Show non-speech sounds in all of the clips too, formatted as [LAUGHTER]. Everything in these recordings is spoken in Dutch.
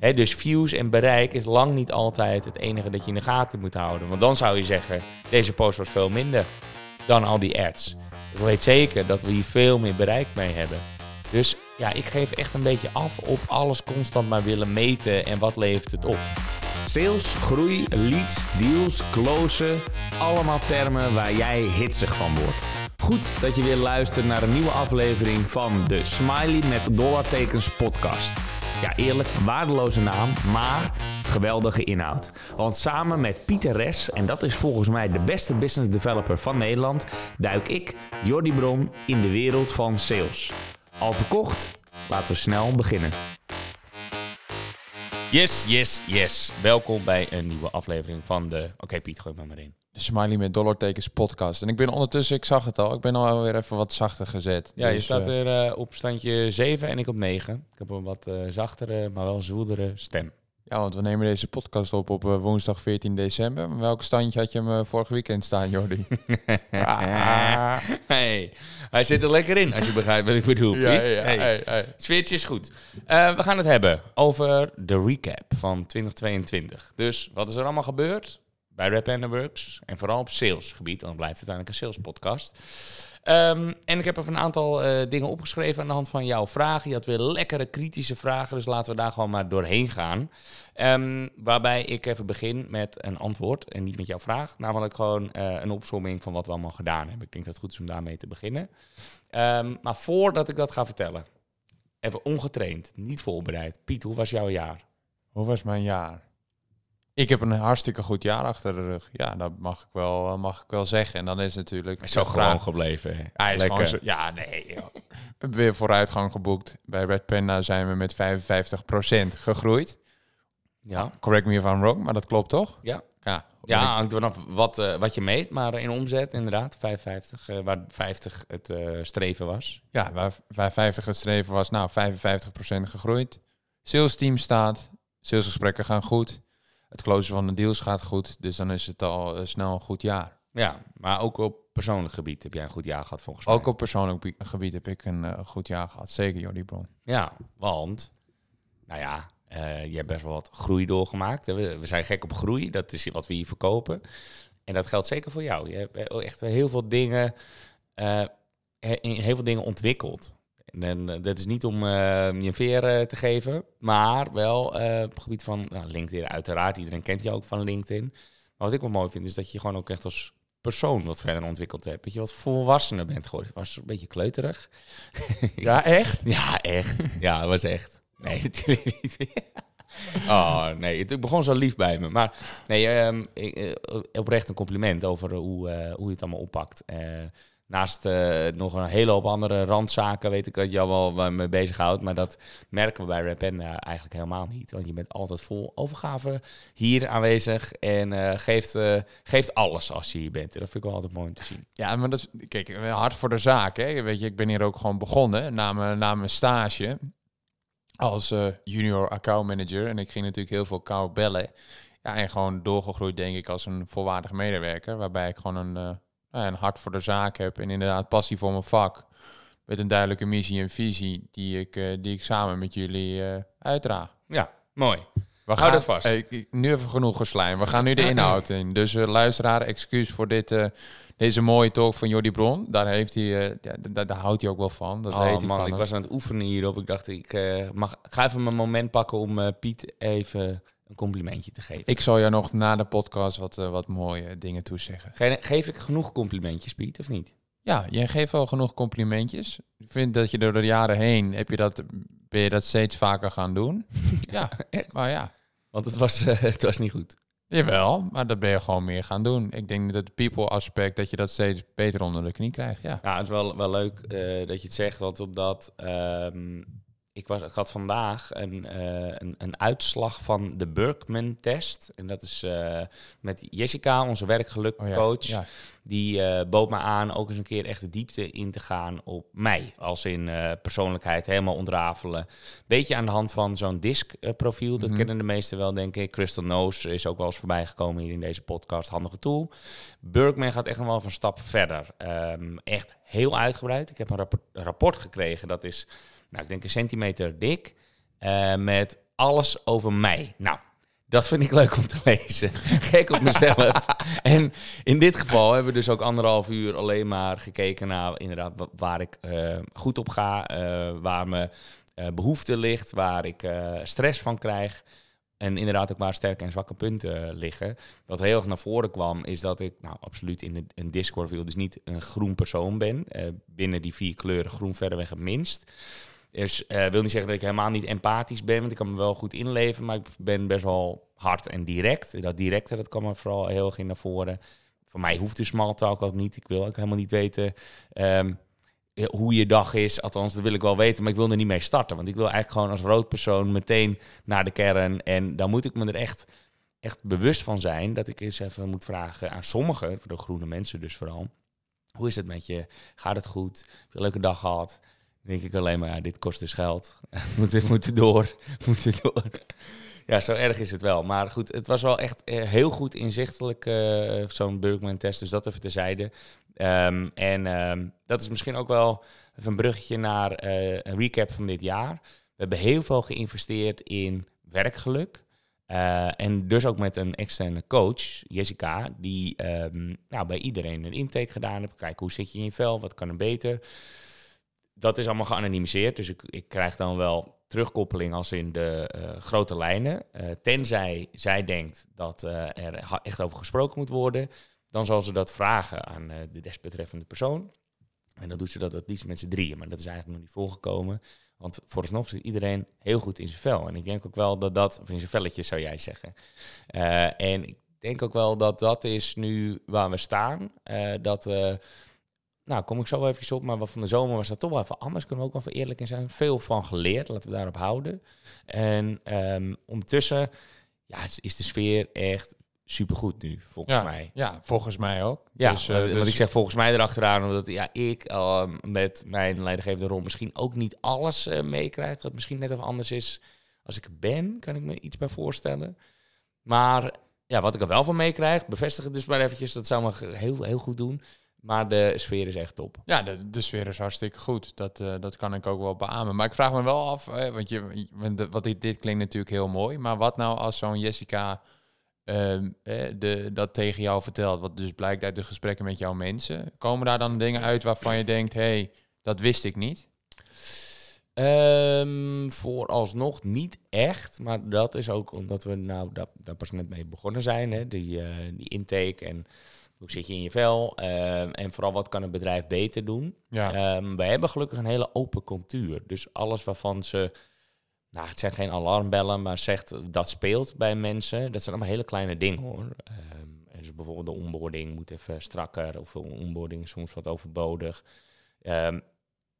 Dus views en bereik is lang niet altijd het enige dat je in de gaten moet houden. Want dan zou je zeggen, deze post was veel minder dan al die ads. Ik weet zeker dat we hier veel meer bereik mee hebben. Dus ja, ik geef echt een beetje af op alles constant maar willen meten en wat levert het op. Sales, groei, leads, deals, closen. Allemaal termen waar jij hitsig van wordt. Goed dat je weer luistert naar een nieuwe aflevering van de Smiley met dollartekens podcast. Ja, eerlijk, waardeloze naam, maar geweldige inhoud. Want samen met Pieter Res, en dat is volgens mij de beste business developer van Nederland, duik ik, Jordi Bron, in de wereld van sales. Al verkocht? Laten we snel beginnen. Yes, yes, yes. Welkom bij een nieuwe aflevering van de... Oké Piet, gooi maar maar in. De Smiley met dollartekens podcast. En ik ben ondertussen, ik zag het al, ik ben alweer even wat zachter gezet. Ja, je Dus, staat eh, er eh, op standje 7 en ik op 9. Ik heb een wat eh, zachtere, maar wel zwoedere stem. Ja, want we nemen deze podcast op op woensdag 14 december. Maar Welk standje had je hem vorig weekend staan, Jordi? [LAUGHS] Ah. Hey, hij zit er lekker in, als je begrijpt wat ik bedoel, Piet. ja, ja, Hey. hey, hey. Het sfeertje is goed. We gaan het hebben over de recap van 2022. Dus wat is er allemaal gebeurd bij and the Works? En vooral op salesgebied, dan blijft het uiteindelijk een sales podcast. Ehm, en ik heb even een aantal eh, dingen opgeschreven aan de hand van jouw vragen. Je had weer lekkere kritische vragen, dus laten we daar gewoon maar doorheen gaan. Ehm, waarbij ik even begin met een antwoord en niet met jouw vraag. Namelijk gewoon eh, een opsomming van wat we allemaal gedaan hebben. Ik denk dat het goed is om daarmee te beginnen. Ehm, maar voordat ik dat ga vertellen, even ongetraind, niet voorbereid. Piet, hoe was jouw jaar? Hoe was mijn jaar? Ik heb een hartstikke goed jaar achter de rug. Ja, dat mag ik wel, eh, mag ik wel zeggen. En dan is natuurlijk... Is zo gewoon gebleven. hè? Hij is gewoon zo, ja, nee. joh. We hebben weer vooruitgang geboekt. Bij Red Panda zijn we met 55% gegroeid. Ja, Correct me if I'm wrong, maar dat klopt toch? ja. Ja, ja hangt er vanaf wat, eh, wat je meet. Maar in omzet inderdaad, 55, eh, waar 50 het streven was. Ja, waar, waar 50 het streven was, nou 55% gegroeid. Sales team staat, salesgesprekken gaan goed. Het closen van de deals gaat goed. Dus dan is het al eh, snel een goed jaar. Ja, maar ook op persoonlijk gebied heb jij een goed jaar gehad volgens mij. Ook op persoonlijk bie- gebied heb ik een eh, goed jaar gehad. Zeker Jordi Bron. Ja, want, nou ja, eh, je hebt best wel wat groei doorgemaakt. We, we zijn gek op groei, dat is wat we hier verkopen. En dat geldt zeker voor jou. Je hebt eh, echt heel veel dingen, in heel veel dingen ontwikkeld. En eh, dat is niet om eh, je een veer eh, te geven, maar wel op het gebied van nou, LinkedIn. Uiteraard, iedereen kent je ook van LinkedIn. Maar wat ik wel mooi vind, is dat je gewoon ook echt als persoon wat verder ontwikkeld hebt. Dat je wat volwassener bent geworden. Was een beetje kleuterig. [LAUGHS] Ja, echt? Ja, echt. Ja, het was echt. Nee, [LAUGHS] natuurlijk niet. Oh, nee, het begon zo lief bij me. Maar nee, ehm, eh, oprecht een compliment over hoe, hoe je het allemaal oppakt. Eh, naast eh, nog een hele hoop andere randzaken weet ik dat je al wel wel mee bezighoudt. Maar dat merken we bij Rapenda eigenlijk helemaal niet. Want je bent altijd vol overgave hier aanwezig. En eh, geeft, eh, geeft alles als je hier bent. En dat vind ik wel altijd mooi om te zien. Ja, maar dat is, kijk, hard voor de zaak. Hè. Weet je, ik ben hier ook gewoon begonnen na mijn, na mijn stage als eh, junior account manager. En ik ging natuurlijk heel veel kou bellen. Ja, en gewoon doorgegroeid, denk ik, als een volwaardig medewerker. Waarbij ik gewoon een, eh, nou ja, een hart voor de zaak heb. En inderdaad passie voor mijn vak. Met een duidelijke missie en visie die ik, eh, die ik samen met jullie eh uitdraag. Ja, mooi. We Hou dat vast. eh, nu even genoeg geslijm. We gaan nu de inhoud in. Dus eh, luisteraar, excuus voor dit, deze mooie talk van Jordi Bron. Daar, heeft hij, daar, daar houdt hij ook wel van. Dat weet Oh man, ik hem. was aan het oefenen hierop. Ik dacht, ik mag, ga even mijn moment pakken om Piet even een complimentje te geven. Ik zal jou nog na de podcast wat, eh, wat mooie dingen toezeggen. Ge- geef ik genoeg complimentjes, Piet, of niet? Ja, jij geeft wel genoeg complimentjes. Ik vind dat je door de jaren heen, heb je dat, ben je dat steeds vaker gaan doen. [LAUGHS] ja, echt? Maar ja, Want het was, eh, het was niet goed. jawel, maar dat ben je gewoon meer gaan doen. Ik denk dat het people aspect, dat je dat steeds beter onder de knie krijgt. Ja. Ja, het is wel, wel leuk eh, dat je het zegt, want op dat... ehm, ik, was, ik had vandaag een, eh, een, een uitslag van de Berkman-test. En dat is eh, met Jessica, onze werkgelukcoach. Oh ja, ja. Die eh, bood me aan ook eens een keer echt de diepte in te gaan op mij. Als in persoonlijkheid helemaal ontrafelen. Beetje aan de hand van zo'n DISC-profiel. Dat Mhm. kennen de meesten wel, denk ik. Crystal Nose is ook wel eens voorbij gekomen hier in deze podcast. Handige tool. Berkman gaat echt nog wel een stap verder. Ehm, echt heel uitgebreid. Ik heb een rapport, een rapport gekregen. Dat is, nou, ik denk een centimeter dik. eh, met alles over mij. Nou, dat vind ik leuk om te [LAUGHS] lezen. Gek op mezelf. [LAUGHS] en in dit geval hebben we dus ook anderhalf uur alleen maar gekeken naar inderdaad wa- waar ik eh, goed op ga, eh, waar mijn eh, behoefte ligt, waar ik stress van krijg. En inderdaad ook waar sterke en zwakke punten liggen. Wat heel erg naar voren kwam, is dat ik nou, absoluut in een- Discord wil, dus niet een groen persoon ben. Binnen die vier kleuren groen verreweg het minst. Dus eh wil niet zeggen dat ik helemaal niet empathisch ben, want ik kan me wel goed inleven, maar ik ben best wel hard en direct. Dat directe, dat kwam er vooral heel erg naar voren. Voor mij hoeft de small talk ook niet. Ik wil ook helemaal niet weten ehm, eh, hoe je dag is. Althans, dat wil ik wel weten, maar ik wil er niet mee starten. Want ik wil eigenlijk gewoon als rood persoon meteen naar de kern. En dan moet ik me er echt, echt bewust van zijn dat ik eens even moet vragen aan sommigen, de groene mensen dus vooral. Hoe is het met je? Gaat het goed? Heb je een leuke dag gehad? Denk ik alleen maar, ja, dit kost dus geld. [LAUGHS] moet, moet door, [LAUGHS] moet door. Ja, zo erg is het wel. Maar goed, het was wel echt eh, heel goed inzichtelijk, eh, zo'n Burkman-test. Dus dat even terzijde. Ehm, en ehm, dat is misschien ook wel even een bruggetje naar eh, een recap van dit jaar. We hebben heel veel geïnvesteerd in werkgeluk. En dus ook met een externe coach, Jessica, die ehm, nou, bij iedereen een intake gedaan heeft. Kijk, hoe zit je in je vel? Wat kan er beter? Dat is allemaal geanonimiseerd, dus ik, ik krijg dan wel terugkoppeling als in de eh, grote lijnen. Eh, tenzij zij denkt dat eh, er echt over gesproken moet worden, dan zal ze dat vragen aan de desbetreffende persoon. En dan doet ze dat het liefst met z'n drieën, maar dat is eigenlijk nog niet voorgekomen. Want vooralsnog zit iedereen heel goed in zijn vel. En ik denk ook wel dat dat, of in zijn velletjes zou jij zeggen. En ik denk ook wel dat dat is nu waar we staan. Dat we, nou kom ik zo wel even op, maar wat van de zomer was dat toch wel even anders. Kunnen we ook wel even eerlijk in zijn. Veel van geleerd, laten we daarop houden. En ehm, ondertussen ja, is- de sfeer echt supergoed nu, volgens ja, mij. ja, volgens mij ook. Ja, dus, eh, eh, dus- want ik zeg volgens mij erachteraan, omdat ja, ik eh, met mijn leidinggevende rol misschien ook niet alles eh, meekrijg. Dat het misschien net even anders is als ik ben, kan ik me iets bij voorstellen. Maar ja, wat ik er wel van meekrijg, bevestig het dus maar eventjes, dat zou me heel, heel goed doen. Maar de sfeer is echt top. Ja, de, de sfeer is hartstikke goed. Dat, eh, dat kan ik ook wel beamen. Maar ik vraag me wel af, eh, want je, wat dit, dit klinkt natuurlijk heel mooi. Maar wat nou als zo'n Jessica ehm, eh, de, dat tegen jou vertelt? Wat dus blijkt uit de gesprekken met jouw mensen. Komen daar dan dingen uit waarvan je denkt, hé, hey, dat wist ik niet? Ehm, vooralsnog niet echt, maar dat is ook omdat we nou daar, daar pas net mee begonnen zijn. Hè? Die, eh, die intake en hoe zit je in je vel ehm, en vooral wat kan een bedrijf beter doen. Ja, Ehm, wij hebben gelukkig een hele open cultuur. Dus alles waarvan ze, nou het zijn geen alarmbellen, maar zegt dat speelt bij mensen. Dat zijn allemaal hele kleine dingen hoor. En dus bijvoorbeeld de onboarding moet even strakker of de onboarding is soms wat overbodig.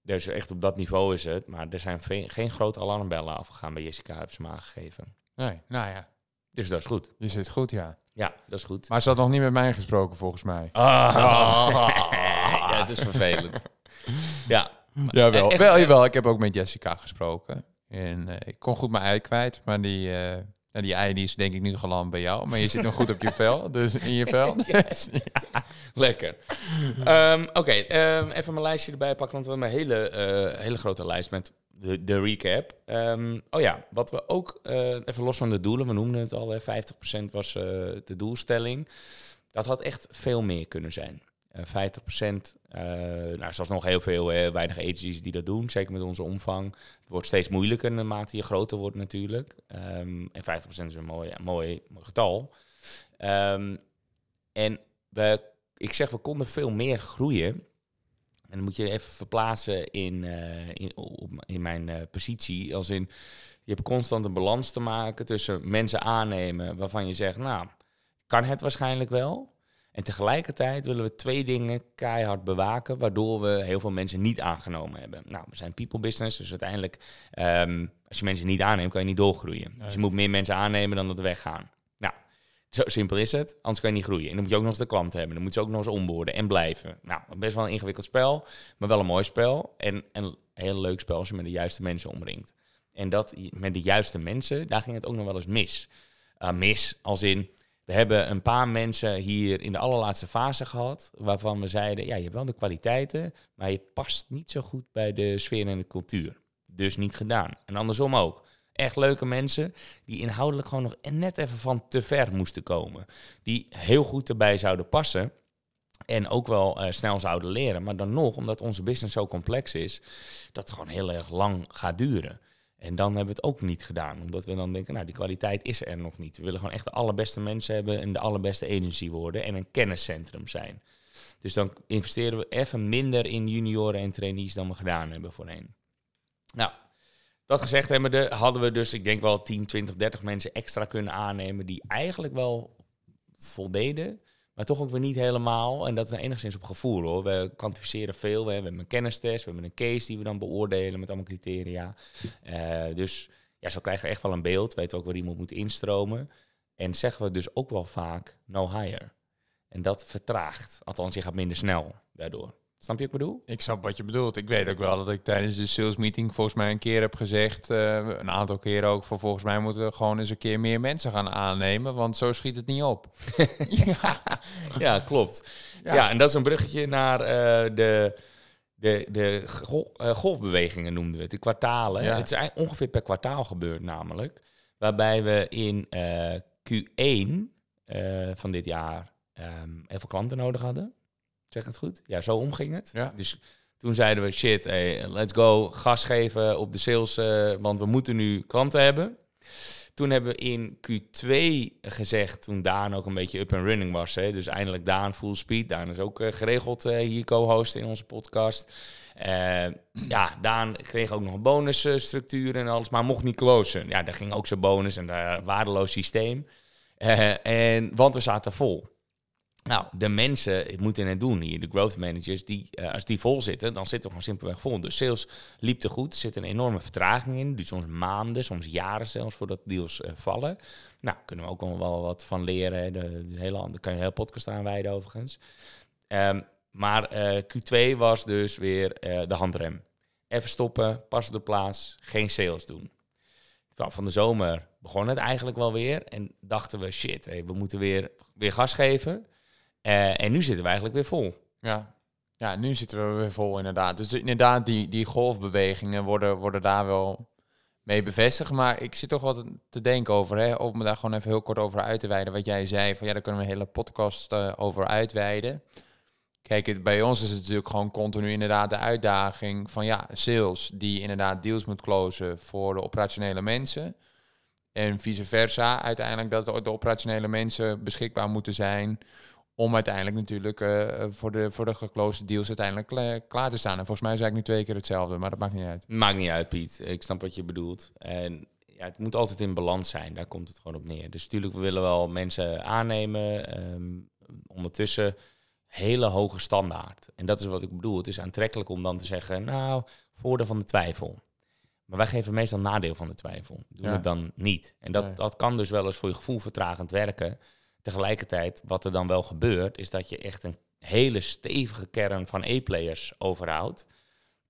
Dus echt op dat niveau is het. Maar er zijn geen grote alarmbellen afgegaan bij Jessica, me aangegeven. nee, nou ja, Dus dat is goed. je zit goed, ja. Ja, dat is goed. Maar ze had nog niet met mij gesproken, volgens mij. [LAUGHS] ja, het is vervelend. ja. Ja, wel. Echt- wel, jawel. Ik heb ook met Jessica gesproken. En eh, ik kon goed mijn ei kwijt. Maar die, eh, nou, die ei die is denk ik nu geland bij jou. Maar je zit nog goed op je vel. Dus in je vel. [LAUGHS] Dus, Lekker. Ehm, Oké, ehm, even mijn lijstje erbij pakken, want we hebben een hele, eh, hele grote lijst met de, de recap. Ehm, oh ja, wat we ook, eh, even los van de doelen, we noemden het al, hè, 50% was eh, de doelstelling. Dat had echt veel meer kunnen zijn. Eh 50%, eh nou, zoals nog heel veel, hè, weinig agencies die dat doen, zeker met onze omvang. Het wordt steeds moeilijker naarmate je groter wordt natuurlijk. Ehm, en 50% is een mooi, mooi, mooi getal. Ehm, en we, ik zeg, we konden veel meer groeien. En dan moet je even verplaatsen in, eh, in, op- in mijn eh, positie. Als in, je hebt constant een balans te maken tussen mensen aannemen waarvan je zegt, nou, kan het waarschijnlijk wel. En tegelijkertijd willen we twee dingen keihard bewaken, waardoor we heel veel mensen niet aangenomen hebben. Nou, we zijn people business, dus uiteindelijk, ehm, als je mensen niet aanneemt, kan je niet doorgroeien. Dus je moet meer mensen aannemen dan dat er weggaan. Zo simpel is het, anders kan je niet groeien. En dan moet je ook nog eens de klant hebben, dan moet je ook nog eens onboorden en blijven. Nou, best wel een ingewikkeld spel, maar wel een mooi spel. En, en een heel leuk spel als je met de juiste mensen omringt. En dat met de juiste mensen, daar ging het ook nog wel eens mis. Uh, mis, als in, we hebben een paar mensen hier in de allerlaatste fase gehad, waarvan we zeiden, ja, je hebt wel de kwaliteiten, maar je past niet zo goed bij de sfeer en de cultuur. Dus niet gedaan. En andersom ook. Echt leuke mensen die inhoudelijk gewoon nog net even van te ver moesten komen. Die heel goed erbij zouden passen. En ook wel eh, snel zouden leren. Maar dan nog, omdat onze business zo complex is, dat het gewoon heel erg lang gaat duren. En dan hebben we het ook niet gedaan. Omdat we dan denken, nou, die kwaliteit is er nog niet. We willen gewoon echt de allerbeste mensen hebben en de allerbeste agency worden en een kenniscentrum zijn. Dus dan investeren we even minder in junioren en trainees dan we gedaan hebben voorheen. Nou, dat gezegd hebben, hadden we dus, ik denk wel 10, 20, 30 mensen extra kunnen aannemen die eigenlijk wel voldeden. Maar toch ook weer niet helemaal. En dat is enigszins op gevoel hoor. We kwantificeren veel. We hebben een kennistest. We hebben een case die we dan beoordelen met allemaal criteria. Uh, dus ja, zo krijgen we echt wel een beeld. Weten ook waar iemand moet instromen. En zeggen we dus ook wel vaak no hire. En dat vertraagt. Althans, je gaat minder snel daardoor. Snap je wat ik bedoel? Ik snap wat je bedoelt. Ik weet ook wel dat ik tijdens de sales meeting volgens mij een keer heb gezegd, uh, een aantal keren ook, van volgens mij moeten we gewoon eens een keer meer mensen gaan aannemen, want zo schiet het niet op. [LAUGHS] ja. ja, klopt. Ja. en dat is een bruggetje naar uh, de, de, de uh, golfbewegingen noemden we het, de kwartalen. Ja. Het is ongeveer per kwartaal gebeurd namelijk, waarbij we in Q1 van dit jaar um, heel veel klanten nodig hadden. Zeg het goed? Ja, zo omging het. Ja. Dus toen zeiden we, shit, hey, let's go, gas geven op de sales, uh, want we moeten nu klanten hebben. Toen hebben we in Q2 gezegd, toen Daan ook een beetje up and running was. Hè, dus eindelijk Daan full speed. Daan is ook uh, geregeld uh, hier co-host in onze podcast. ja, Daan kreeg ook nog een bonusstructuur en alles, maar mocht niet closen. Ja, daar ging ook zijn bonus en een waardeloos systeem. en, want we zaten vol. Nou, de mensen moeten het doen hier, de growth managers, die, uh, als die vol zitten, dan zitten we gewoon simpelweg vol. De sales liep te goed, er zit een enorme vertraging in, dus soms maanden, soms jaren zelfs voordat deals uh, vallen. Nou, kunnen we ook wel wat van leren. De, hele, daar kan je een hele podcast aanwijden overigens. Um, maar uh, Q2 was dus weer de handrem. Even stoppen, pas op de plaats, geen sales doen. Van de zomer begon het eigenlijk wel weer en dachten we, shit, hey, we moeten weer, weer gas geven. Uh, en nu zitten we eigenlijk weer vol. Ja. ja, nu zitten we weer vol inderdaad. Dus inderdaad, die, die golfbewegingen worden, worden daar wel mee bevestigd. Maar ik zit toch wat te denken over, hè, om me daar gewoon even heel kort over uit te wijden. Wat jij zei, van ja, daar kunnen we een hele podcast uh, over uitweiden. Kijk, het, bij ons is het natuurlijk gewoon continu inderdaad de uitdaging van ja, sales die inderdaad deals moet closen voor de operationele mensen. En vice versa, uiteindelijk dat de operationele mensen beschikbaar moeten zijn om uiteindelijk natuurlijk uh, voor, de, voor de geclosed deals uiteindelijk klaar te staan. En volgens mij is eigenlijk nu twee keer hetzelfde, maar dat maakt niet uit. Maakt niet uit, Piet. Ik snap wat je bedoelt. En ja, het moet altijd in balans zijn. Daar komt het gewoon op neer. Dus natuurlijk, we willen wel mensen aannemen. Um, ondertussen hele hoge standaard. En dat is wat ik bedoel. Het is aantrekkelijk om dan te zeggen, nou, voordeel van de twijfel. Maar wij geven meestal nadeel van de twijfel. Doen ja. het dan niet. En dat, dat kan dus wel eens voor je gevoel vertragend werken. Tegelijkertijd, wat er dan wel gebeurt, is dat je echt een hele stevige kern van E-players overhoudt,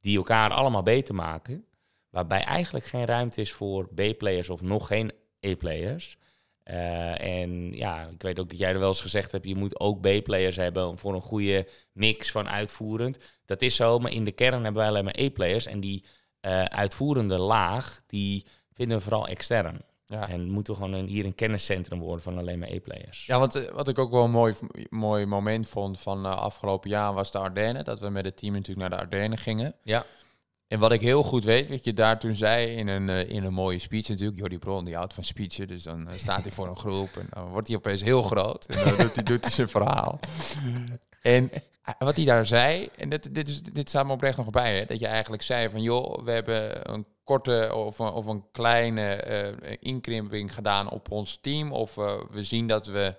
die elkaar allemaal beter maken, waarbij eigenlijk geen ruimte is voor B-players of nog geen E-players. Uh, en ja, ik weet ook dat jij er wel eens gezegd hebt, je moet ook B-players hebben voor een goede mix van uitvoerend. Dat is zo, maar in de kern hebben wij alleen maar E-players en die uh, uitvoerende laag, die vinden we vooral extern. Ja. En moeten we gewoon een, hier een kenniscentrum worden van alleen maar E-players. Ja, want eh, wat ik ook wel een mooi, mooi moment vond van uh, afgelopen jaar was de Ardennen. Dat we met het team natuurlijk naar de Ardennen gingen. Ja. En wat ik heel goed weet, wat je daar toen zei in een, uh, in een mooie speech natuurlijk. Jordi Bron, die houdt van speechen. Dus dan staat hij voor een groep en dan wordt hij opeens heel groot. En dan doet hij, doet hij zijn verhaal. En wat hij daar zei, en dit, dit, is, dit staat me oprecht nog bij, hè, dat je eigenlijk zei van joh, we hebben een korte of, of een kleine uh, inkrimping gedaan op ons team. Of uh, we zien dat we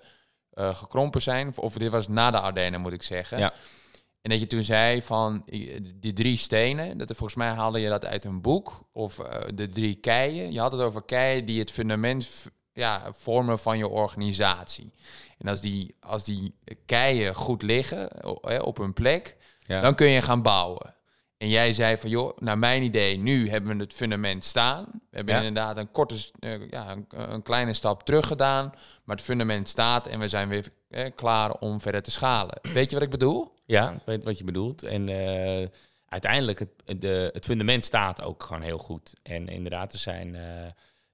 uh, gekrompen zijn. Of dit was na de Ardennen, moet ik zeggen. Ja. En dat je toen zei van die drie stenen, dat volgens mij haalde je dat uit een boek. Of de drie keien. Je had het over keien die het fundament ja, vormen van je organisatie. En als die, als die keien goed liggen op hun plek, ja. dan kun je gaan bouwen. En jij zei van, joh, naar mijn idee, nu hebben we het fundament staan. We hebben inderdaad een korte, uh, ja, een, een, kleine stap terug gedaan. Maar het fundament staat en we zijn weer eh, klaar om verder te schalen. Weet je wat ik bedoel? Ja, ik weet wat je bedoelt. En uh, uiteindelijk, het, de, het fundament staat ook gewoon heel goed. En inderdaad, er zijn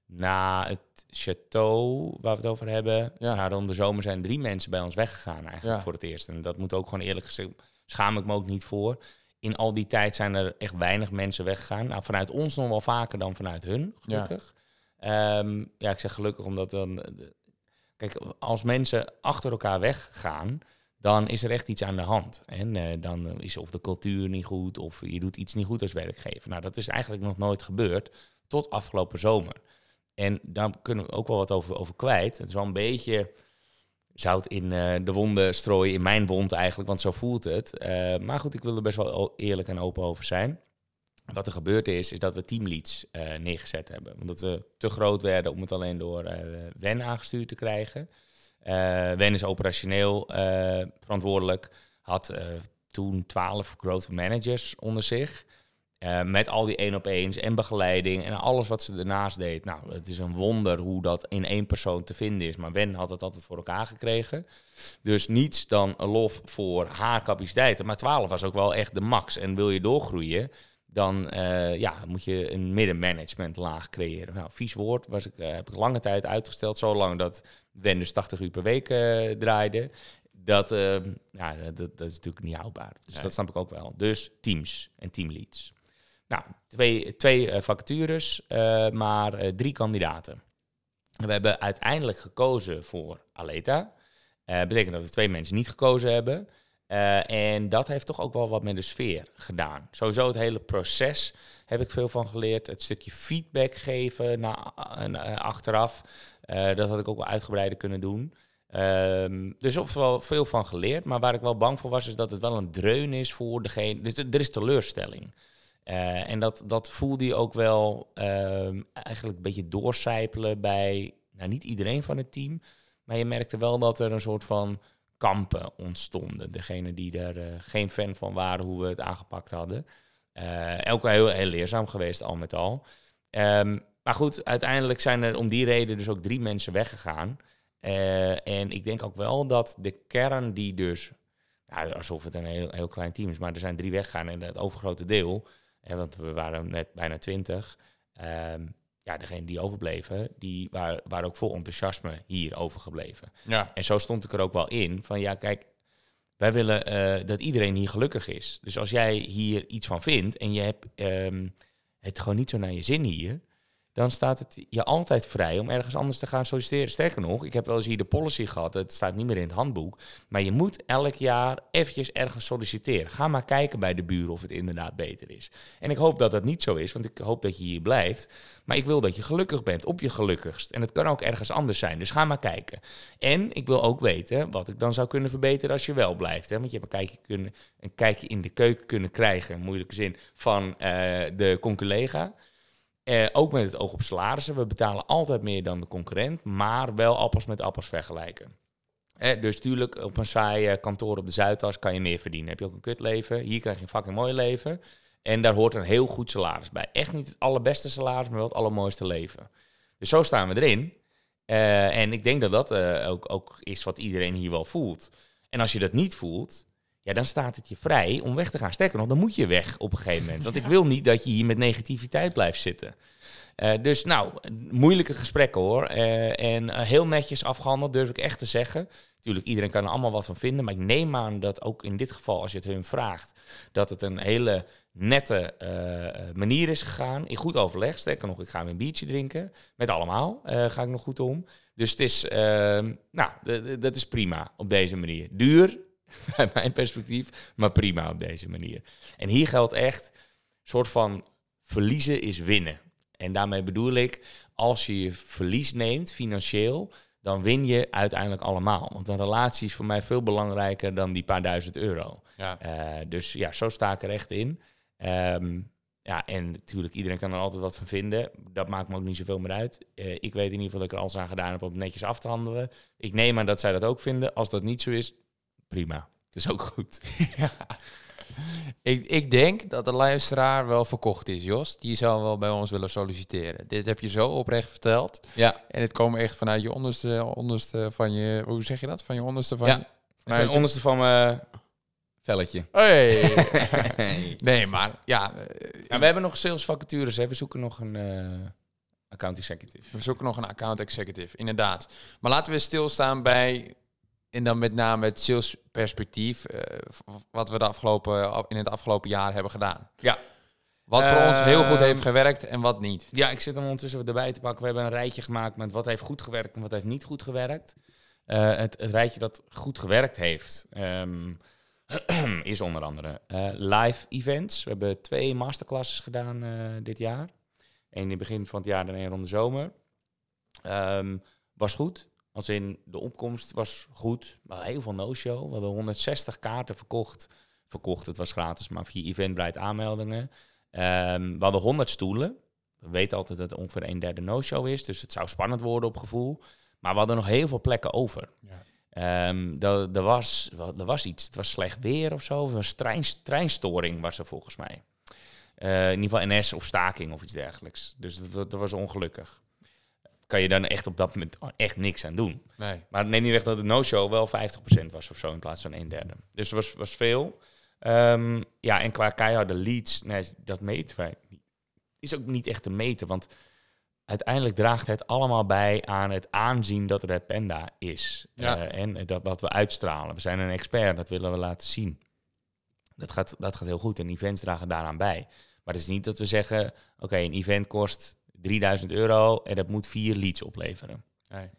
na het château waar we het over hebben, Ja. rond de zomer zijn drie mensen bij ons weggegaan eigenlijk Ja. voor het eerst. En dat moet ook gewoon eerlijk gezegd, schaam ik me ook niet voor. In al die tijd zijn er echt weinig mensen weggegaan. Nou, vanuit ons nog wel vaker dan vanuit hun, gelukkig. Ja, ja ik zeg gelukkig omdat dan... eh, Kijk, als mensen achter elkaar weggaan, dan is er echt iets aan de hand. En eh, dan is of de cultuur niet goed, of je doet iets niet goed als werkgever. Nou, dat is eigenlijk nog nooit gebeurd tot afgelopen zomer. En daar kunnen we ook wel wat over, over kwijt. Het is wel een beetje zout in eh, de wonden strooien, in mijn wond eigenlijk, want zo voelt het. Eh, maar goed, ik wil er best wel eerlijk en open over zijn. Wat er gebeurd is, is dat we teamleads eh, neergezet hebben. Omdat we te groot werden om het alleen door WEN aangestuurd te krijgen. WEN is operationeel verantwoordelijk, had toen 12 growth managers onder zich. Eh, met al die één op eens en begeleiding en alles wat ze ernaast deed. Nou, het is een wonder hoe dat in één persoon te vinden is. Maar Wen had het altijd voor elkaar gekregen. Dus niets dan een lof voor haar capaciteiten. Maar 12 was ook wel echt de max. En wil je doorgroeien, dan eh, ja, moet je een middenmanagementlaag creëren. Nou, vies woord was ik, eh, heb ik lange tijd uitgesteld. Zo lang dat Wen dus 80 uur per week draaide. Dat, ja, dat, dat is natuurlijk niet houdbaar. Dus Nee. dat snap ik ook wel. Dus teams en teamleads. Nou, twee, twee eh, vacatures, eh, maar eh, drie kandidaten. We hebben uiteindelijk gekozen voor Aleta. Eh betekent dat we twee mensen niet gekozen hebben. En dat heeft toch ook wel wat met de sfeer gedaan. Sowieso het hele proces heb ik veel van geleerd. Het stukje feedback geven na, achteraf. Dat had ik ook wel uitgebreider kunnen doen. Ehm, dus of wel veel van geleerd. Maar waar ik wel bang voor was, is dat het wel een dreun is voor degene. Dus er is teleurstelling. Eh, en dat, dat voelde je ook wel ehm, eigenlijk een beetje doorcijpelen bij, nou niet iedereen van het team, maar je merkte wel dat er een soort van kampen ontstonden. Degene die er eh, geen fan van waren hoe we het aangepakt hadden. Eh ook wel heel, heel leerzaam geweest al met al. Ehm, maar goed, uiteindelijk zijn er om die reden dus ook drie mensen weggegaan. En ik denk ook wel dat de kern die dus, nou, alsof het een heel, heel klein team is, maar er zijn drie weggegaan en het overgrote deel, want we waren net bijna twintig, ehm, ja, degene die overbleven, die waren, waren ook vol enthousiasme hier overgebleven. Ja. En zo stond ik er ook wel in van ja, kijk, wij willen eh, dat iedereen hier gelukkig is. Dus als jij hier iets van vindt en je hebt ehm, het gewoon niet zo naar je zin hier, dan staat het je altijd vrij om ergens anders te gaan solliciteren. Sterker nog, ik heb wel eens hier de policy gehad, het staat niet meer in het handboek, maar je moet elk jaar eventjes ergens solliciteren. Ga maar kijken bij de buren of het inderdaad beter is. En ik hoop dat dat niet zo is, want ik hoop dat je hier blijft. Maar ik wil dat je gelukkig bent, op je gelukkigst. En het kan ook ergens anders zijn, dus ga maar kijken. En ik wil ook weten wat ik dan zou kunnen verbeteren als je wel blijft. Hè? Want je hebt een kijkje, kunnen, een kijkje in de keuken kunnen krijgen, moeilijke zin, van eh, de conculega. Eh, ook met het oog op salarissen. We betalen altijd meer dan de concurrent, maar wel appels met appels vergelijken. Eh, dus tuurlijk, op een saai eh, kantoor op de Zuidas kan je meer verdienen. Heb je ook een kutleven. Hier krijg je een fucking mooi leven. En daar hoort een heel goed salaris bij. Echt niet het allerbeste salaris, maar wel het allermooiste leven. Dus zo staan we erin. En ik denk dat dat ook, ook is wat iedereen hier wel voelt. En als je dat niet voelt, ja, dan staat het je vrij om weg te gaan. Sterker nog, dan moet je weg op een gegeven moment. Want ik wil niet dat je hier met negativiteit blijft zitten. Eh, dus nou, moeilijke gesprekken hoor. Eh, en eh, heel netjes afgehandeld, durf ik echt te zeggen. Natuurlijk, iedereen kan er allemaal wat van vinden. Maar ik neem aan dat ook in dit geval, als je het hun vraagt, dat het een hele nette manier is gegaan. In goed overleg. Sterker nog, ik ga weer een biertje drinken. Met allemaal ga ik nog goed om. Dus het is, ehm, nou, dat is prima op deze manier. Duur, [LAUGHS] uit mijn perspectief, maar prima op deze manier. En hier geldt echt, soort van verliezen is winnen. En daarmee bedoel ik, als je je verlies neemt, financieel, dan win je uiteindelijk allemaal. Want een relatie is voor mij veel belangrijker dan die paar duizend euro. Ja. Eh, dus ja, zo sta ik er echt in. Ehm, ja, en natuurlijk, iedereen kan er altijd wat van vinden. Dat maakt me ook niet zoveel meer uit. Eh, ik weet in ieder geval dat ik er alles aan gedaan heb om het netjes af te handelen. Ik neem aan dat zij dat ook vinden. Als dat niet zo is, prima. Het is ook goed. [LAUGHS] Ik, ik denk dat de luisteraar wel verkocht is, Jos. Die zou wel bij ons willen solliciteren. Dit heb je zo oprecht verteld. Ja, En het komt echt vanuit je onderste, onderste van je... Hoe zeg je dat? Van je onderste van Ja. je... van Vanuit je- onderste van mijn velletje. Hey. [LAUGHS] [LAUGHS] nee, maar ja... eh, Ja, we hebben nog sales vacatures. Hè. We zoeken nog een, eh, account executive. We zoeken nog een account executive, inderdaad. Maar laten we stilstaan bij, en dan met name het salesperspectief, v- wat we de afgelopen, in het afgelopen jaar hebben gedaan. Ja. Wat voor ons heel goed Ehm, heeft gewerkt en wat niet. Ja, ik zit hem ondertussen erbij te pakken. We hebben een rijtje gemaakt met wat heeft goed gewerkt en wat heeft niet goed gewerkt. Eh, het, het rijtje dat goed gewerkt heeft, ehm, [CLEARS THROAT] is onder andere eh, live events. We hebben twee masterclasses gedaan dit jaar. Eén in het begin van het jaar en één rond de zomer. Ehm, was goed. Als in de opkomst was goed. Maar heel veel no-show. We hadden 160 kaarten verkocht. Verkocht, het was gratis, maar via Eventbrite aanmeldingen. Ehm, we hadden 100 stoelen. We weten altijd dat het ongeveer een derde no-show is. Dus het zou spannend worden op gevoel. Maar we hadden nog heel veel plekken over. Ja. Ehm, er, er, was, er was iets. Het was slecht weer of zo. Of een trein, treinstoring was er volgens mij. Eh, in ieder geval NS of staking of iets dergelijks. Dus dat, dat was ongelukkig. Kan je dan echt op dat moment echt niks aan doen. Nee. Maar het neemt niet weg dat de no-show wel 50% was of zo in plaats van een derde. Dus het was, was veel. Ehm, ja, en qua keiharde leads, nee, dat meten wij niet. Is ook niet echt te meten, want uiteindelijk draagt het allemaal bij aan het aanzien dat Red Panda is. Ja. Eh, en dat wat we uitstralen. We zijn een expert, dat willen we laten zien. Dat gaat, dat gaat heel goed en events dragen daaraan bij. Maar het is niet dat we zeggen, oké, een event kost 3000 euro en dat moet vier leads opleveren. nee.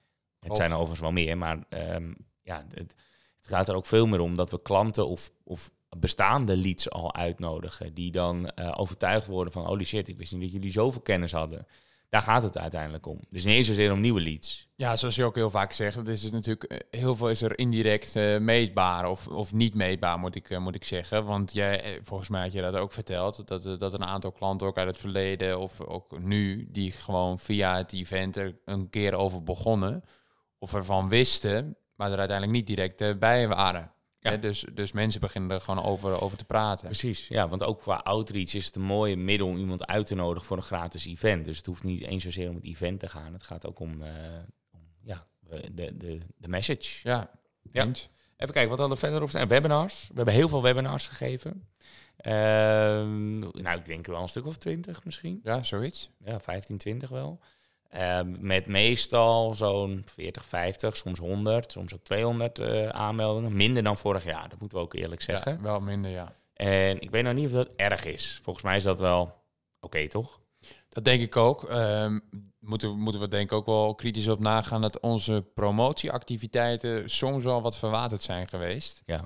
Het Of- zijn er overigens wel meer, maar ehm, ja, het, het gaat er ook veel meer om dat we klanten of, of bestaande leads al uitnodigen. Die dan eh, overtuigd worden van, holy shit, ik wist niet dat jullie zoveel kennis hadden. Daar gaat het uiteindelijk om. Dus niet eens zozeer om nieuwe leads. Ja, zoals je ook heel vaak zegt, het is natuurlijk eh, heel veel is er indirect eh, meetbaar of, of niet meetbaar, moet ik, eh, moet ik zeggen. Want jij, volgens mij had je dat ook verteld, dat, dat een aantal klanten ook uit het verleden of ook nu, die gewoon via het event er een keer over begonnen of ervan wisten, maar er uiteindelijk niet direct bij waren. Ja. Dus, dus mensen beginnen er gewoon over, over te praten. Precies, ja, want ook qua outreach is het een mooie middel om iemand uit te nodigen voor een gratis event. Dus het hoeft niet eens zozeer om het event te gaan. Het gaat ook om, eh, om ja, de, de, de message. Ja, Ja. eens. Even kijken, wat hadden we verder op staan? Webinars. We hebben heel veel webinars gegeven. Ehm, nou, ik denk wel een stuk of twintig misschien. Ja, zoiets. Ja, 15, 20 wel. Ehm, met meestal zo'n 40, 50, soms 100, soms ook 200 eh, aanmeldingen. Minder dan vorig jaar, dat moeten we ook eerlijk zeggen. Ja, wel minder, ja. En ik weet nog niet of dat erg is. Volgens mij is dat wel oké, toch? Dat denk ik ook. Ehm, moeten, we- moeten we denk ik ook wel kritisch op nagaan dat onze promotieactiviteiten soms wel wat verwaterd zijn geweest. Ja.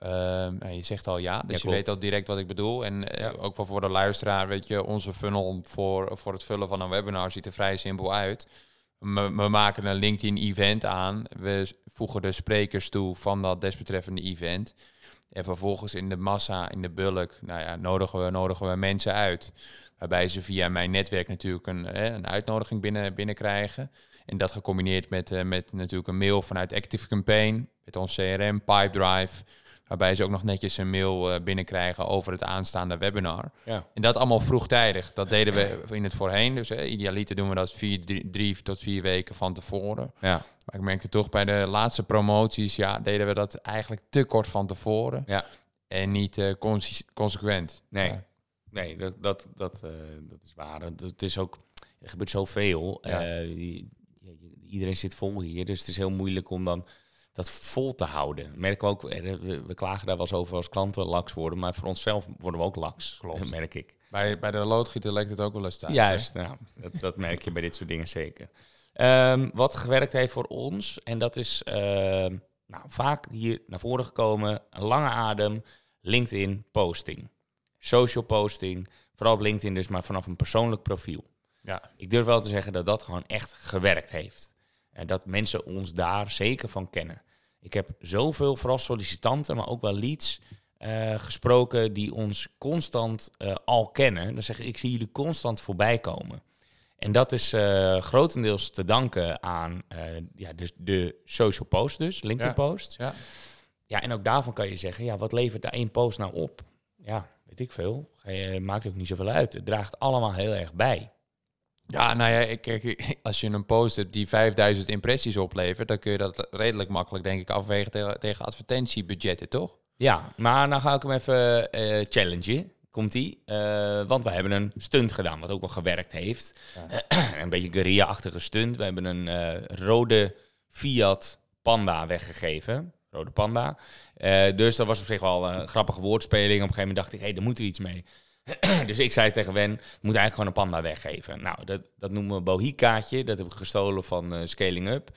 Ehm, je zegt al ja, dus Ja, je klopt. weet al direct wat ik bedoel. En eh, ook wel voor de luisteraar, weet je, onze funnel voor, voor het vullen van een webinar ziet er vrij simpel uit. We, we maken een LinkedIn-event aan. We voegen de sprekers toe van dat desbetreffende event. En vervolgens in de massa, in de bulk, nou ja, nodigen we, nodigen we mensen uit. Waarbij ze via mijn netwerk natuurlijk een, een uitnodiging binnen, binnenkrijgen. En dat gecombineerd met, eh, met natuurlijk een mail vanuit Active Campaign, met ons CRM, Pipedrive. Waarbij ze ook nog netjes een mail eh, binnenkrijgen over het aanstaande webinar. Ja. En dat allemaal vroegtijdig. Dat deden we in het voorheen. Dus eh, idealiter doen we dat vier, drie, drie tot vier weken van tevoren. Ja. Maar ik merkte toch bij de laatste promoties, ja, deden we dat eigenlijk te kort van tevoren. Ja. En niet eh, consequent. Nee. Ja. Nee, dat, dat, dat, dat is waar. Het, is ook, er gebeurt zoveel. Ja, iedereen zit vol hier, dus het is heel moeilijk om dan dat vol te houden. Merken we ook, we, klagen daar wel eens over als klanten laks worden, maar voor onszelf worden we ook laks, Klopt. [LAUGHS] merk ik. Bij, bij de loodgieter lijkt het ook wel eens thuis. Juist, nou, dat, dat merk je bij dit soort dingen zeker. Ehm, wat gewerkt heeft voor ons, en dat is ehm, nou, vaak hier naar voren gekomen, een lange adem, LinkedIn posting. Social posting, vooral op LinkedIn dus, maar vanaf een persoonlijk profiel. Ja. Ik durf wel te zeggen dat dat gewoon echt gewerkt heeft. En dat mensen ons daar zeker van kennen. Ik heb zoveel, vooral sollicitanten, maar ook wel leads, eh, gesproken die ons constant eh, al kennen. Dan zeggen ik zie jullie constant voorbij komen. En dat is eh, grotendeels te danken aan ja, dus de social post dus, LinkedIn Ja. post. Ja. Ja, en ook daarvan kan je zeggen, ja, wat levert daar één post nou op? Ja, weet ik veel. Maakt ook niet zoveel uit. Het draagt allemaal heel erg bij. Ja, nou ja, ik, kijk, als je een post hebt die 5000 impressies oplevert, dan kun je dat redelijk makkelijk, denk ik, afwegen tegen, tegen advertentiebudgetten, toch? Ja, maar nou ga ik hem even eh challengen. komt die. Eh, want we hebben een stunt gedaan, wat ook wel gewerkt heeft. [CLEARS THROAT] een beetje guerrilla-achtige stunt. We hebben een eh, rode Fiat Panda weggegeven. Rode Panda. Dus dat was op zich wel een grappige woordspeling. Op een gegeven moment dacht ik, hé, hey, daar moeten we iets mee. [CLEARS THROAT] dus ik zei tegen Wen, we moeten eigenlijk gewoon een panda weggeven. Nou, dat, dat noemen we Bohikaatje. Dat heb ik gestolen van Scaling Up.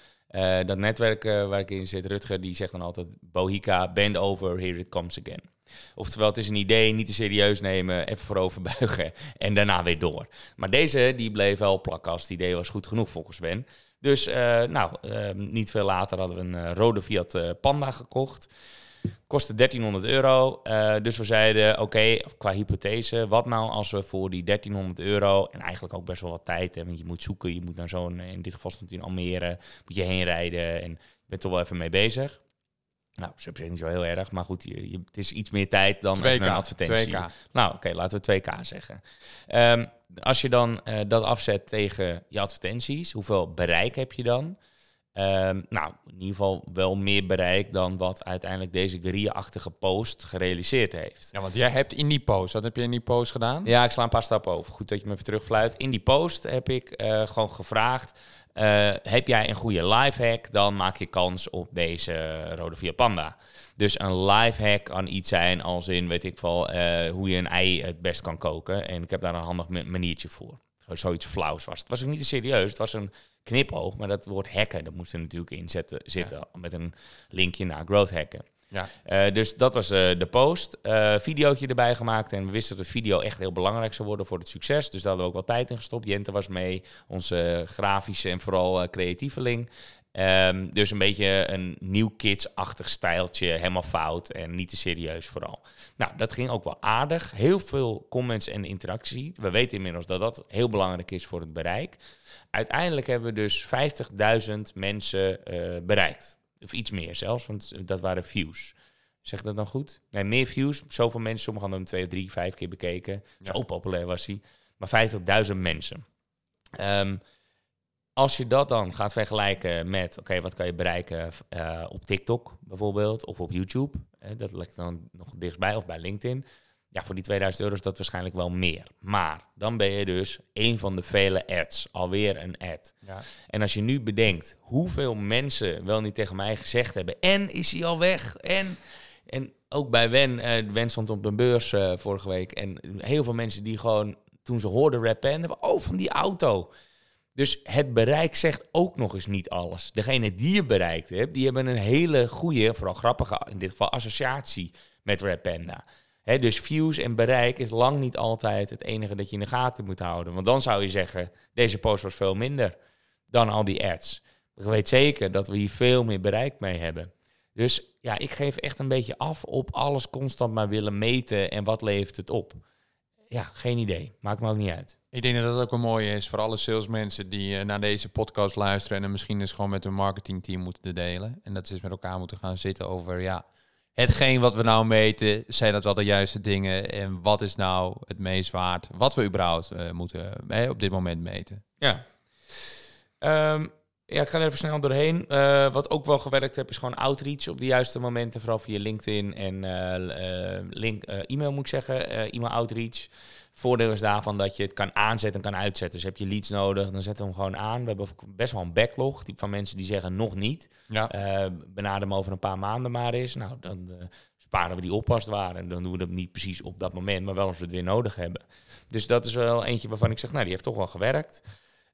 dat netwerk waar ik in zit, Rutger, die zegt dan altijd... Bohika, bend over, here it comes again. Oftewel, het is een idee, niet te serieus nemen, even voorover [LAUGHS] buigen en daarna weer door. Maar deze, die bleef wel plakken als het idee was goed genoeg volgens Ben. Dus nou, uh, niet veel later hadden we een rode Fiat Panda gekocht. Kostte 1300 euro. dus we zeiden, oké, okay, qua hypothese, wat nou als we voor die 1300 euro, en eigenlijk ook best wel wat tijd, hè, want je moet zoeken, je moet naar zo'n, in dit geval stond in Almere, moet je heen rijden en je bent toch wel even mee bezig. Nou, ze is niet zo heel erg, maar goed, je, je, het is iets meer tijd dan 2K, een advertentie. 2K. Nou, oké, laten we 2K zeggen. Um, als je dan uh, dat afzet tegen je advertenties, hoeveel bereik heb je dan? Um, nou, in ieder geval wel meer bereik dan wat uiteindelijk deze guerrilla-achtige post gerealiseerd heeft. Ja, want jij hebt in die post, wat heb je in die post gedaan? Ja, ik sla een paar stappen over. Goed dat je me even terugfluit. In die post heb ik uh, gewoon gevraagd uh, heb jij een goede lifehack, dan maak je kans op deze rode Via Panda. Dus een lifehack kan iets zijn als in, weet ik wel, uh, hoe je een ei het best kan koken. En ik heb daar een handig maniertje voor. Zoiets flauws was het. was ook niet te serieus, het was een knipoog, maar dat woord hacken, dat moest er natuurlijk in zetten, zitten. Met een linkje naar growth hacken. Ja. Uh, dus dat was uh, de post. Uh, videootje erbij gemaakt. En we wisten dat video echt heel belangrijk zou worden voor het succes. Dus daar hadden we ook wel tijd in gestopt. Jente was mee, onze grafische en vooral creatieveling. Um, dus een beetje een nieuw kids-achtig stijltje. Helemaal fout en niet te serieus vooral. Nou, dat ging ook wel aardig. Heel veel comments en interactie. We weten inmiddels dat dat heel belangrijk is voor het bereik. Uiteindelijk hebben we dus 50.000 mensen bereikt. Of iets meer zelfs, want dat waren views. Zeg dat dan goed? Nee, meer views. Zoveel mensen, sommigen hadden hem twee, drie, vijf keer bekeken. Zo populair was hij. Maar 50.000 mensen. Um, als je dat dan gaat vergelijken met, oké, wat kan je bereiken uh, op TikTok bijvoorbeeld, of op YouTube. dat ligt dan nog dichtbij, of bij LinkedIn ja, voor die 2000 euro is dat waarschijnlijk wel meer. Maar dan ben je dus een van de vele ads. Alweer een ad. Ja. En als je nu bedenkt hoeveel mensen wel niet tegen mij gezegd hebben... en is hij al weg? En, en ook bij Wen, uh, Wen stond op een beurs uh, vorige week... en heel veel mensen die gewoon, toen ze hoorden rappen... oh, van die auto... Dus het bereik zegt ook nog eens niet alles. Degene die je bereikt hebt, die hebben een hele goede, vooral grappige, in dit geval associatie met Red Panda dus views en bereik is lang niet altijd het enige dat je in de gaten moet houden. Want dan zou je zeggen, deze post was veel minder dan al die ads. Ik weet zeker dat we hier veel meer bereik mee hebben. Dus ja, ik geef echt een beetje af op alles constant maar willen meten en wat levert het op. Ja, geen idee. Maakt me ook niet uit. Ik denk dat dat ook wel mooi is voor alle salesmensen die uh, naar deze podcast luisteren en misschien eens gewoon met hun marketingteam moeten delen. En dat ze eens met elkaar moeten gaan zitten over, ja, hetgeen wat we nou meten, zijn dat wel de juiste dingen? En wat is nou het meest waard? Wat we überhaupt uh, moeten uh, op dit moment meten? Ja. Um, ja, ik ga er even snel doorheen. Uh, wat ook wel gewerkt heb, is gewoon outreach op de juiste momenten. Vooral via LinkedIn en link, e-mail moet ik zeggen. e-mail outreach. Voordeel is daarvan dat je het kan aanzetten en kan uitzetten. Dus heb je leads nodig, dan zetten we hem gewoon aan. We hebben best wel een backlog van mensen die zeggen nog niet. Ja. Benader hem over een paar maanden maar eens. Nou, dan sparen we die op als. En dan doen we het niet precies op dat moment, maar wel als we het weer nodig hebben. Dus dat is wel eentje waarvan ik zeg, nou, die heeft toch wel gewerkt.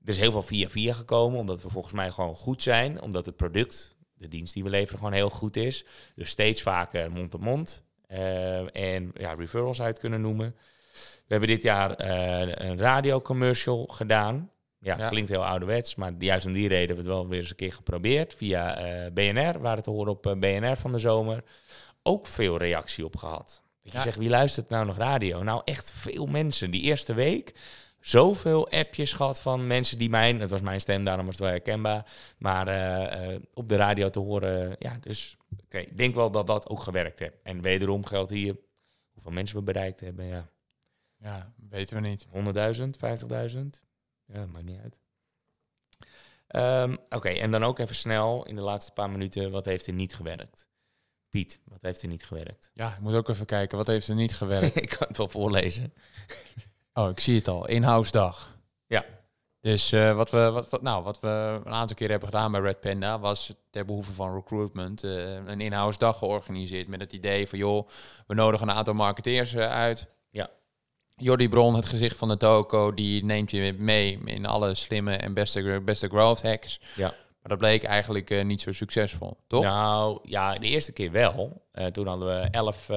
Er is heel veel via via gekomen, omdat we volgens mij gewoon goed zijn. Omdat het product, de dienst die we leveren, gewoon heel goed is. Dus steeds vaker mond-op-mond. Uh, en ja, referrals uit kunnen noemen. We hebben dit jaar uh, een radiocommercial gedaan. Ja, klinkt heel ouderwets, maar juist om die reden hebben we het wel weer eens een keer geprobeerd. Via uh, BNR, waar het te horen op BNR van de zomer. Ook veel reactie op gehad. Dat je zegt, wie luistert nou nog radio? Nou, echt veel mensen. Die eerste week zoveel appjes gehad van mensen die mijn... Het was mijn stem, daarom was het wel herkenbaar. Maar op de radio te horen, ja, dus... Oké, ik denk wel dat dat ook gewerkt heeft. En wederom geldt hier hoeveel mensen we bereikt hebben, ja. Ja, weten we niet. 100.000, 50.000? Ja, maakt niet uit. Um, Oké, okay, en dan ook even snel in de laatste paar minuten, wat heeft er niet gewerkt? Piet, wat heeft er niet gewerkt? Ja, ik moet ook even kijken. Wat heeft er niet [LAUGHS] gewerkt? ik kan het wel voorlezen. Oh, ik zie het al. In-house dag. Ja. Dus eh, wat, we, wat, wat, nou, wat we een aantal keer hebben gedaan bij Red Panda was ter behoeve van recruitment eh, een in-house dag georganiseerd met het idee van joh, we nodigen een aantal marketeers eh, uit. Ja. Jordi Bron, het gezicht van de toko, die neemt je mee in alle slimme en beste, beste growth hacks. Ja. Maar dat bleek eigenlijk niet zo succesvol, toch? Nou, ja, de eerste keer wel. Toen hadden we elf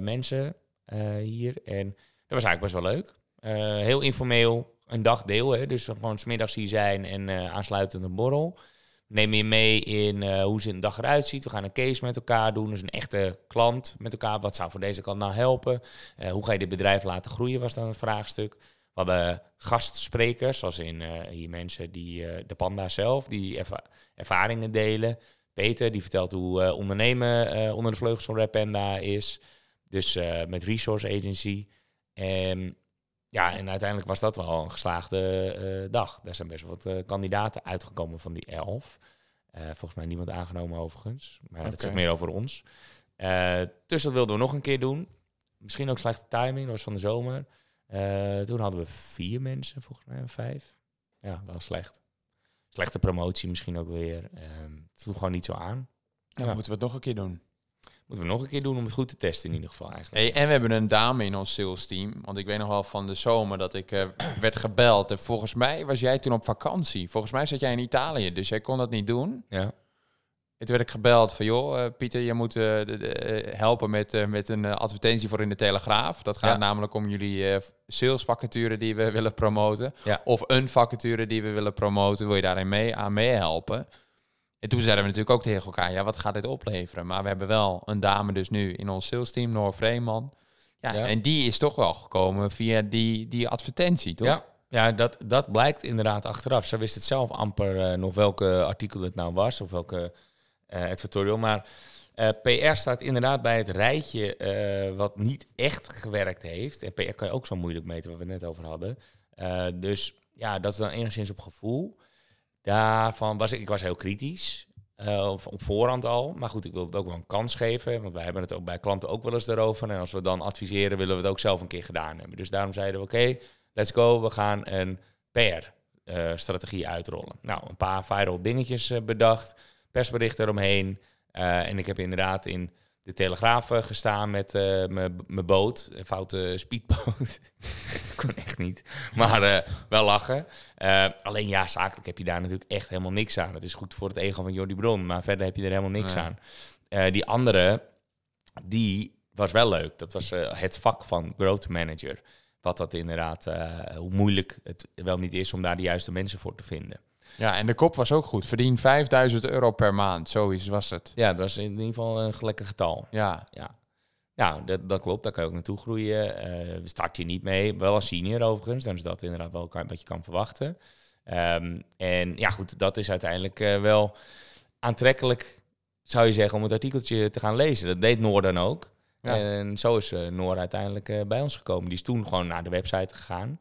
mensen hier. En dat was eigenlijk best wel leuk. Eh, heel informeel, een dagdeel. Hè? Dus gewoon smiddags hier zijn en eh, aansluitend een borrel. Nemen je mee in eh, hoe ze een dag eruit ziet. We gaan een case met elkaar doen. Dus een echte klant met elkaar. Wat zou voor deze klant nou helpen? Hoe ga je dit bedrijf laten groeien, was dan het vraagstuk. We hadden gastsprekers, zoals in hier mensen die de panda zelf, die erva- ervaringen delen. Peter, die vertelt hoe ondernemen onder de vleugels van Red Panda is. Dus met Resource Agency. En ja, en uiteindelijk was dat wel een geslaagde eh, dag. Daar zijn best wel wat eh, kandidaten uitgekomen van die elf. Eh, volgens mij niemand aangenomen overigens. Maar dat Oké. zegt meer over ons. Dus dat wilden we nog een keer doen. Misschien ook slechte timing, dat was van de zomer. Toen hadden we vier mensen, volgens mij, vijf. Ja, wel slecht. Slechte promotie misschien ook weer. Ehm het sloeg gewoon niet zo aan. Dan Ja. moeten we het nog een keer doen. Moeten we nog een keer doen om het goed te testen in ieder geval eigenlijk. Hey, en we hebben een dame in ons sales team. Want ik weet nog wel van de zomer dat ik eh, werd gebeld. En volgens mij was jij toen op vakantie. Volgens mij zat jij in Italië, dus jij kon dat niet doen. Ja. En toen werd ik gebeld van, joh, eh, Pieter, je moet eh, de- de, helpen met, met een advertentie voor in de Telegraaf. Dat gaat Ja. namelijk om jullie eh, salesvacature die we [LAUGHS] willen promoten. Ja. Of een vacature die we willen promoten. Wil je daarin mee, aan meehelpen? En toen zeiden we natuurlijk ook tegen elkaar, ja, wat gaat dit opleveren? Maar we hebben wel een dame dus nu in ons sales team, Noor Vreeman. Ja, Ja. en die is toch wel gekomen via die, die advertentie, toch? Ja, ja dat, dat blijkt inderdaad achteraf. Ze wist het zelf amper eh, nog welke artikel het nou was of welke eh advertorial. Maar eh, PR staat inderdaad bij het rijtje wat niet echt gewerkt heeft. En PR kan je ook zo moeilijk meten, wat we net over hadden. Dus ja, dat is dan enigszins op gevoel. Daarvan was ik, ik was heel kritisch. eh, of op voorhand al. Maar goed, ik wil het ook wel een kans geven. Want wij hebben het ook bij klanten ook wel eens erover. En als we dan adviseren, willen we het ook zelf een keer gedaan hebben. Dus daarom zeiden we, oké, let's go. We gaan een PR-strategie uitrollen. Nou, een paar viral dingetjes eh, bedacht. Persberichten eromheen. Eh, en ik heb inderdaad in de Telegraaf eh, gestaan met eh, mijn boot. Een foute speedboot. [LAUGHS] kon echt niet. Maar eh, wel lachen. Alleen ja, zakelijk heb je daar natuurlijk echt helemaal niks aan. Het is goed voor het ego van Jordi Bron. Maar verder heb je er helemaal niks Nee. aan. Die andere, die was wel leuk. Dat was het vak van growth manager. Wat dat inderdaad, hoe moeilijk het wel niet is om daar de juiste mensen voor te vinden. Ja, en de kop was ook goed. Verdien 5000 euro per maand, zoiets was het. Ja, dat was in ieder geval een lekker getal. Ja, Ja, ja dat, dat klopt. Daar kan je ook naartoe groeien. Eh we start je niet mee. Wel als senior overigens. Dan is dat inderdaad wel wat je kan verwachten. Ehm, en ja, goed, dat is uiteindelijk eh, wel aantrekkelijk, zou je zeggen, om het artikeltje te gaan lezen. Dat deed Noor dan ook. Ja. En zo is eh, Noor uiteindelijk bij ons gekomen. Die is toen gewoon naar de website gegaan.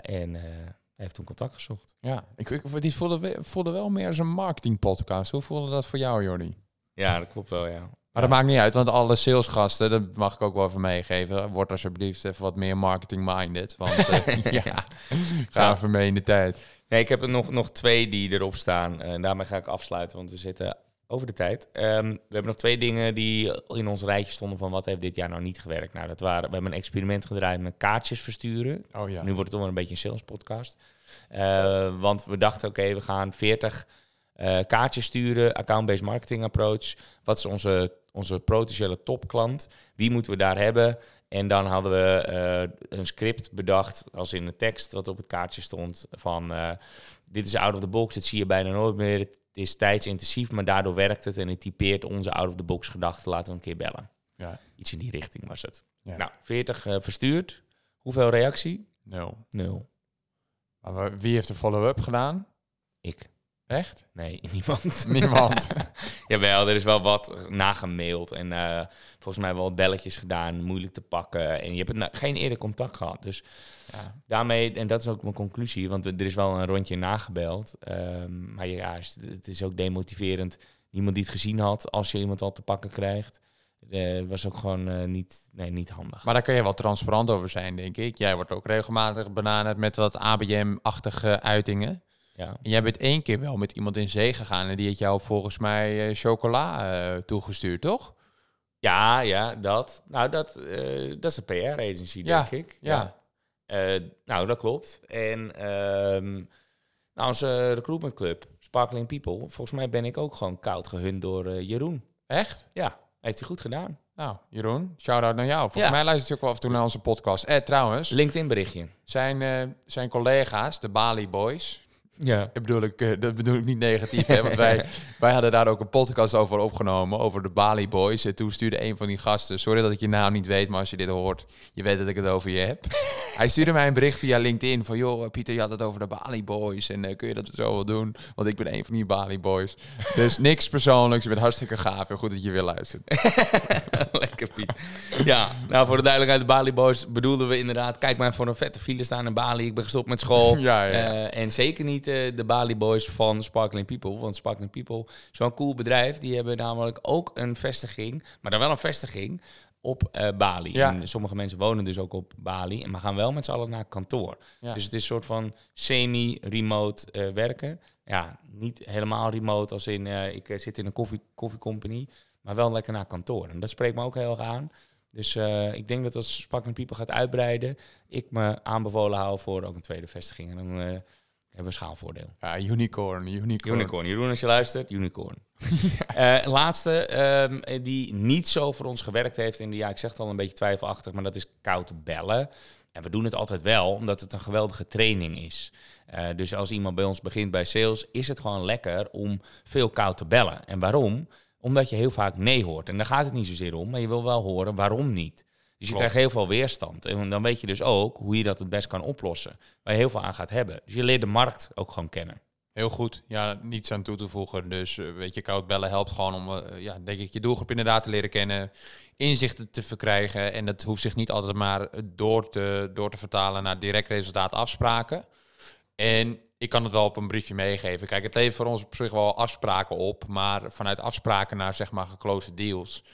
en eh, heeft toen contact gezocht. ja. Ik, ik, die voelde, we- voelde wel meer als een marketingpodcast. Hoe voelde dat voor jou, Jordi? Ja, dat klopt wel, ja. Maar dat maakt niet uit, want alle salesgasten, dat mag ik ook wel even meegeven. Word alsjeblieft even wat meer marketing-minded. Want [LAUGHS] eh, ja, ga Ja. even mee in de tijd. Nee, ik heb er nog, nog twee die erop staan. En daarmee ga ik afsluiten, want we zitten over de tijd. Ehm, we hebben nog twee dingen die in ons rijtje stonden van wat heeft dit jaar nou niet gewerkt. Nou, dat waren, we hebben een experiment gedraaid met kaartjes versturen. Oh ja. Nu wordt het toch wel een beetje een sales podcast. Eh, want we dachten, oké, we gaan 40 eh, kaartjes sturen, account-based marketing approach. Wat is onze, onze potentiële topklant? Wie moeten we daar hebben? En dan hadden we eh, een script bedacht, als in de tekst wat op het kaartje stond, van dit is out of the box, dit zie je bijna nooit meer. Het is tijdsintensief, maar daardoor werkt het en het typeert onze out-of-the-box gedachten. Laten we een keer bellen. Ja. Iets in die richting was het. Ja. Nou, 40 eh, verstuurd. Hoeveel reactie? Nul. Nul. Maar wie heeft de follow-up gedaan? Ik. Echt? Nee, [LAUGHS] niemand. Niemand. [LAUGHS] Jawel, er is wel wat nagemaild en eh, volgens mij wel belletjes gedaan, moeilijk te pakken. En je hebt het na- geen eerder contact gehad. Dus ja. daarmee, en dat is ook mijn conclusie, want er is wel een rondje nagebeld. ehm, maar ja, het is ook demotiverend. niemand die het gezien had als je iemand al te pakken krijgt. Het was ook gewoon eh, niet, nee, niet handig. Maar daar kun je wel transparant over zijn, denk ik. Jij wordt ook regelmatig benaderd met wat ABM-achtige uitingen. Ja. En jij bent één keer wel met iemand in zee gegaan en die had jou volgens mij eh, chocola eh, toegestuurd, toch? Ja, ja, dat. Nou, dat, eh, dat is de PR-agency, Ja, denk ik. ja. Nou, dat klopt. En ehm, nou, onze recruitment club, Sparkling People, volgens mij ben ik ook gewoon koud gehund door Jeroen. Echt? Ja, heeft hij goed gedaan. Nou, Jeroen, shout-out naar jou. Volgens Ja. mij luistert je ook wel af en toe naar onze podcast. Eh, trouwens, LinkedIn berichtje. zijn, zijn collega's, de Bali Boys... Ja. Dat bedoel ik, eh, dat bedoel ik niet negatief, hè, want [LAUGHS] wij, wij hadden daar ook een podcast over opgenomen, over de Bali Boys. En toen stuurde een van die gasten, sorry dat ik je naam niet weet, maar als je dit hoort, je weet dat ik het over je heb. [LAUGHS] Hij stuurde mij een bericht via LinkedIn van, joh, Pieter, je had het over de Bali Boys en eh, kun je dat zo wel doen? Want ik ben een van die Bali Boys. Dus niks persoonlijks, je bent hartstikke gaaf en goed dat je weer luistert. [LAUGHS] Piet. Ja, nou voor de duidelijkheid, de Bali Boys bedoelden we inderdaad... Kijk maar voor een vette file staan in Bali. Ik ben gestopt met school. [LAUGHS] Ja, ja. Eh, en zeker niet eh, de Bali Boys van Sparkling People. Want Sparkling People is wel een cool bedrijf. Die hebben namelijk ook een vestiging, maar dan wel een vestiging op eh, Bali. Ja. En sommige mensen wonen dus ook op Bali. En maar gaan wel met z'n allen naar kantoor. Ja. Dus het is een soort van semi-remote werken. Ja, niet helemaal remote als in ik zit in een koffie, koffiecompany. Maar wel lekker naar kantoor. En dat spreekt me ook heel erg aan. Dus eh, ik denk dat als Sparkling People gaat uitbreiden, ik me aanbevolen hou voor ook een tweede vestiging. En dan eh, hebben we een schaalvoordeel. Ja, unicorn, unicorn. Unicorn. Jeroen, als je luistert, unicorn. [LAUGHS] Eh, laatste, ehm, die niet zo voor ons gewerkt heeft in de, ja, ik zeg het al een beetje twijfelachtig, maar dat is koud bellen. En we doen het altijd wel, omdat het een geweldige training is. Dus als iemand bij ons begint bij sales, is het gewoon lekker om veel koud te bellen. En waarom? Omdat je heel vaak nee hoort. En daar gaat het niet zozeer om, maar je wil wel horen waarom niet. Dus je Klopt. krijgt heel veel weerstand. En dan weet je dus ook hoe je dat het best kan oplossen. Waar je heel veel aan gaat hebben. Dus je leert de markt ook gewoon kennen. Heel goed. Ja, niets aan toe te voegen. Dus eh, weet je, koud bellen helpt gewoon om, eh, ja, denk ik, je doelgroep inderdaad te leren kennen, inzichten te verkrijgen. En dat hoeft zich niet altijd maar door te, door te vertalen naar direct resultaat afspraken. En ik kan het wel op een briefje meegeven. Kijk, het levert voor ons op zich wel afspraken op, maar vanuit afspraken naar zeg maar geclosed deals.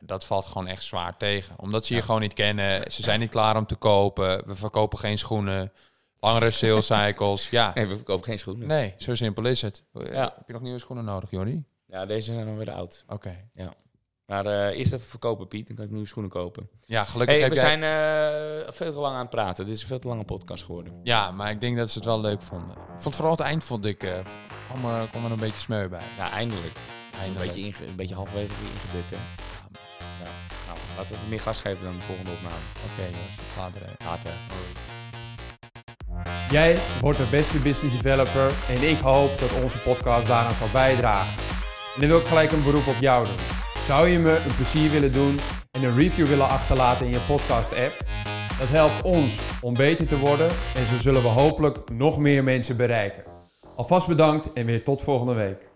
Dat valt gewoon echt zwaar tegen. Omdat ze je gewoon niet kennen. Ze zijn niet klaar om te kopen. We verkopen geen schoenen. Langere sales [LAUGHS] cycles. Ja, Nee, we verkopen geen schoenen. Nee, zo simpel is het. Ja. Heb je nog nieuwe schoenen nodig, Jordi? Ja, deze zijn dan weer oud. Oké. Maar eh eerst even verkopen, Piet. Dan kan ik nieuwe schoenen kopen. Ja, gelukkig Hey, heb we jij... zijn eh, veel te lang aan het praten. Dit is een veel te lange podcast geworden. Ja, maar ik denk dat ze het wel leuk vonden. Ik vond vooral het eind vond ik... eh kwam, er, kwam er een beetje smeu bij. Ja, eindelijk. Een Eindelijk. beetje, inge- een beetje halverwege weer ingedut, hè? Ja. Nou, laten we meer gas geven dan de volgende opname. Oké, jongens. Later. hè. Later. Jij wordt de beste business developer en ik hoop dat onze podcast daaraan zal bijdragen. En dan wil ik gelijk een beroep op jou doen. Zou je me een plezier willen doen en een review willen achterlaten in je podcast app? Dat helpt ons om beter te worden en zo zullen we hopelijk nog meer mensen bereiken. Alvast bedankt en weer tot volgende week.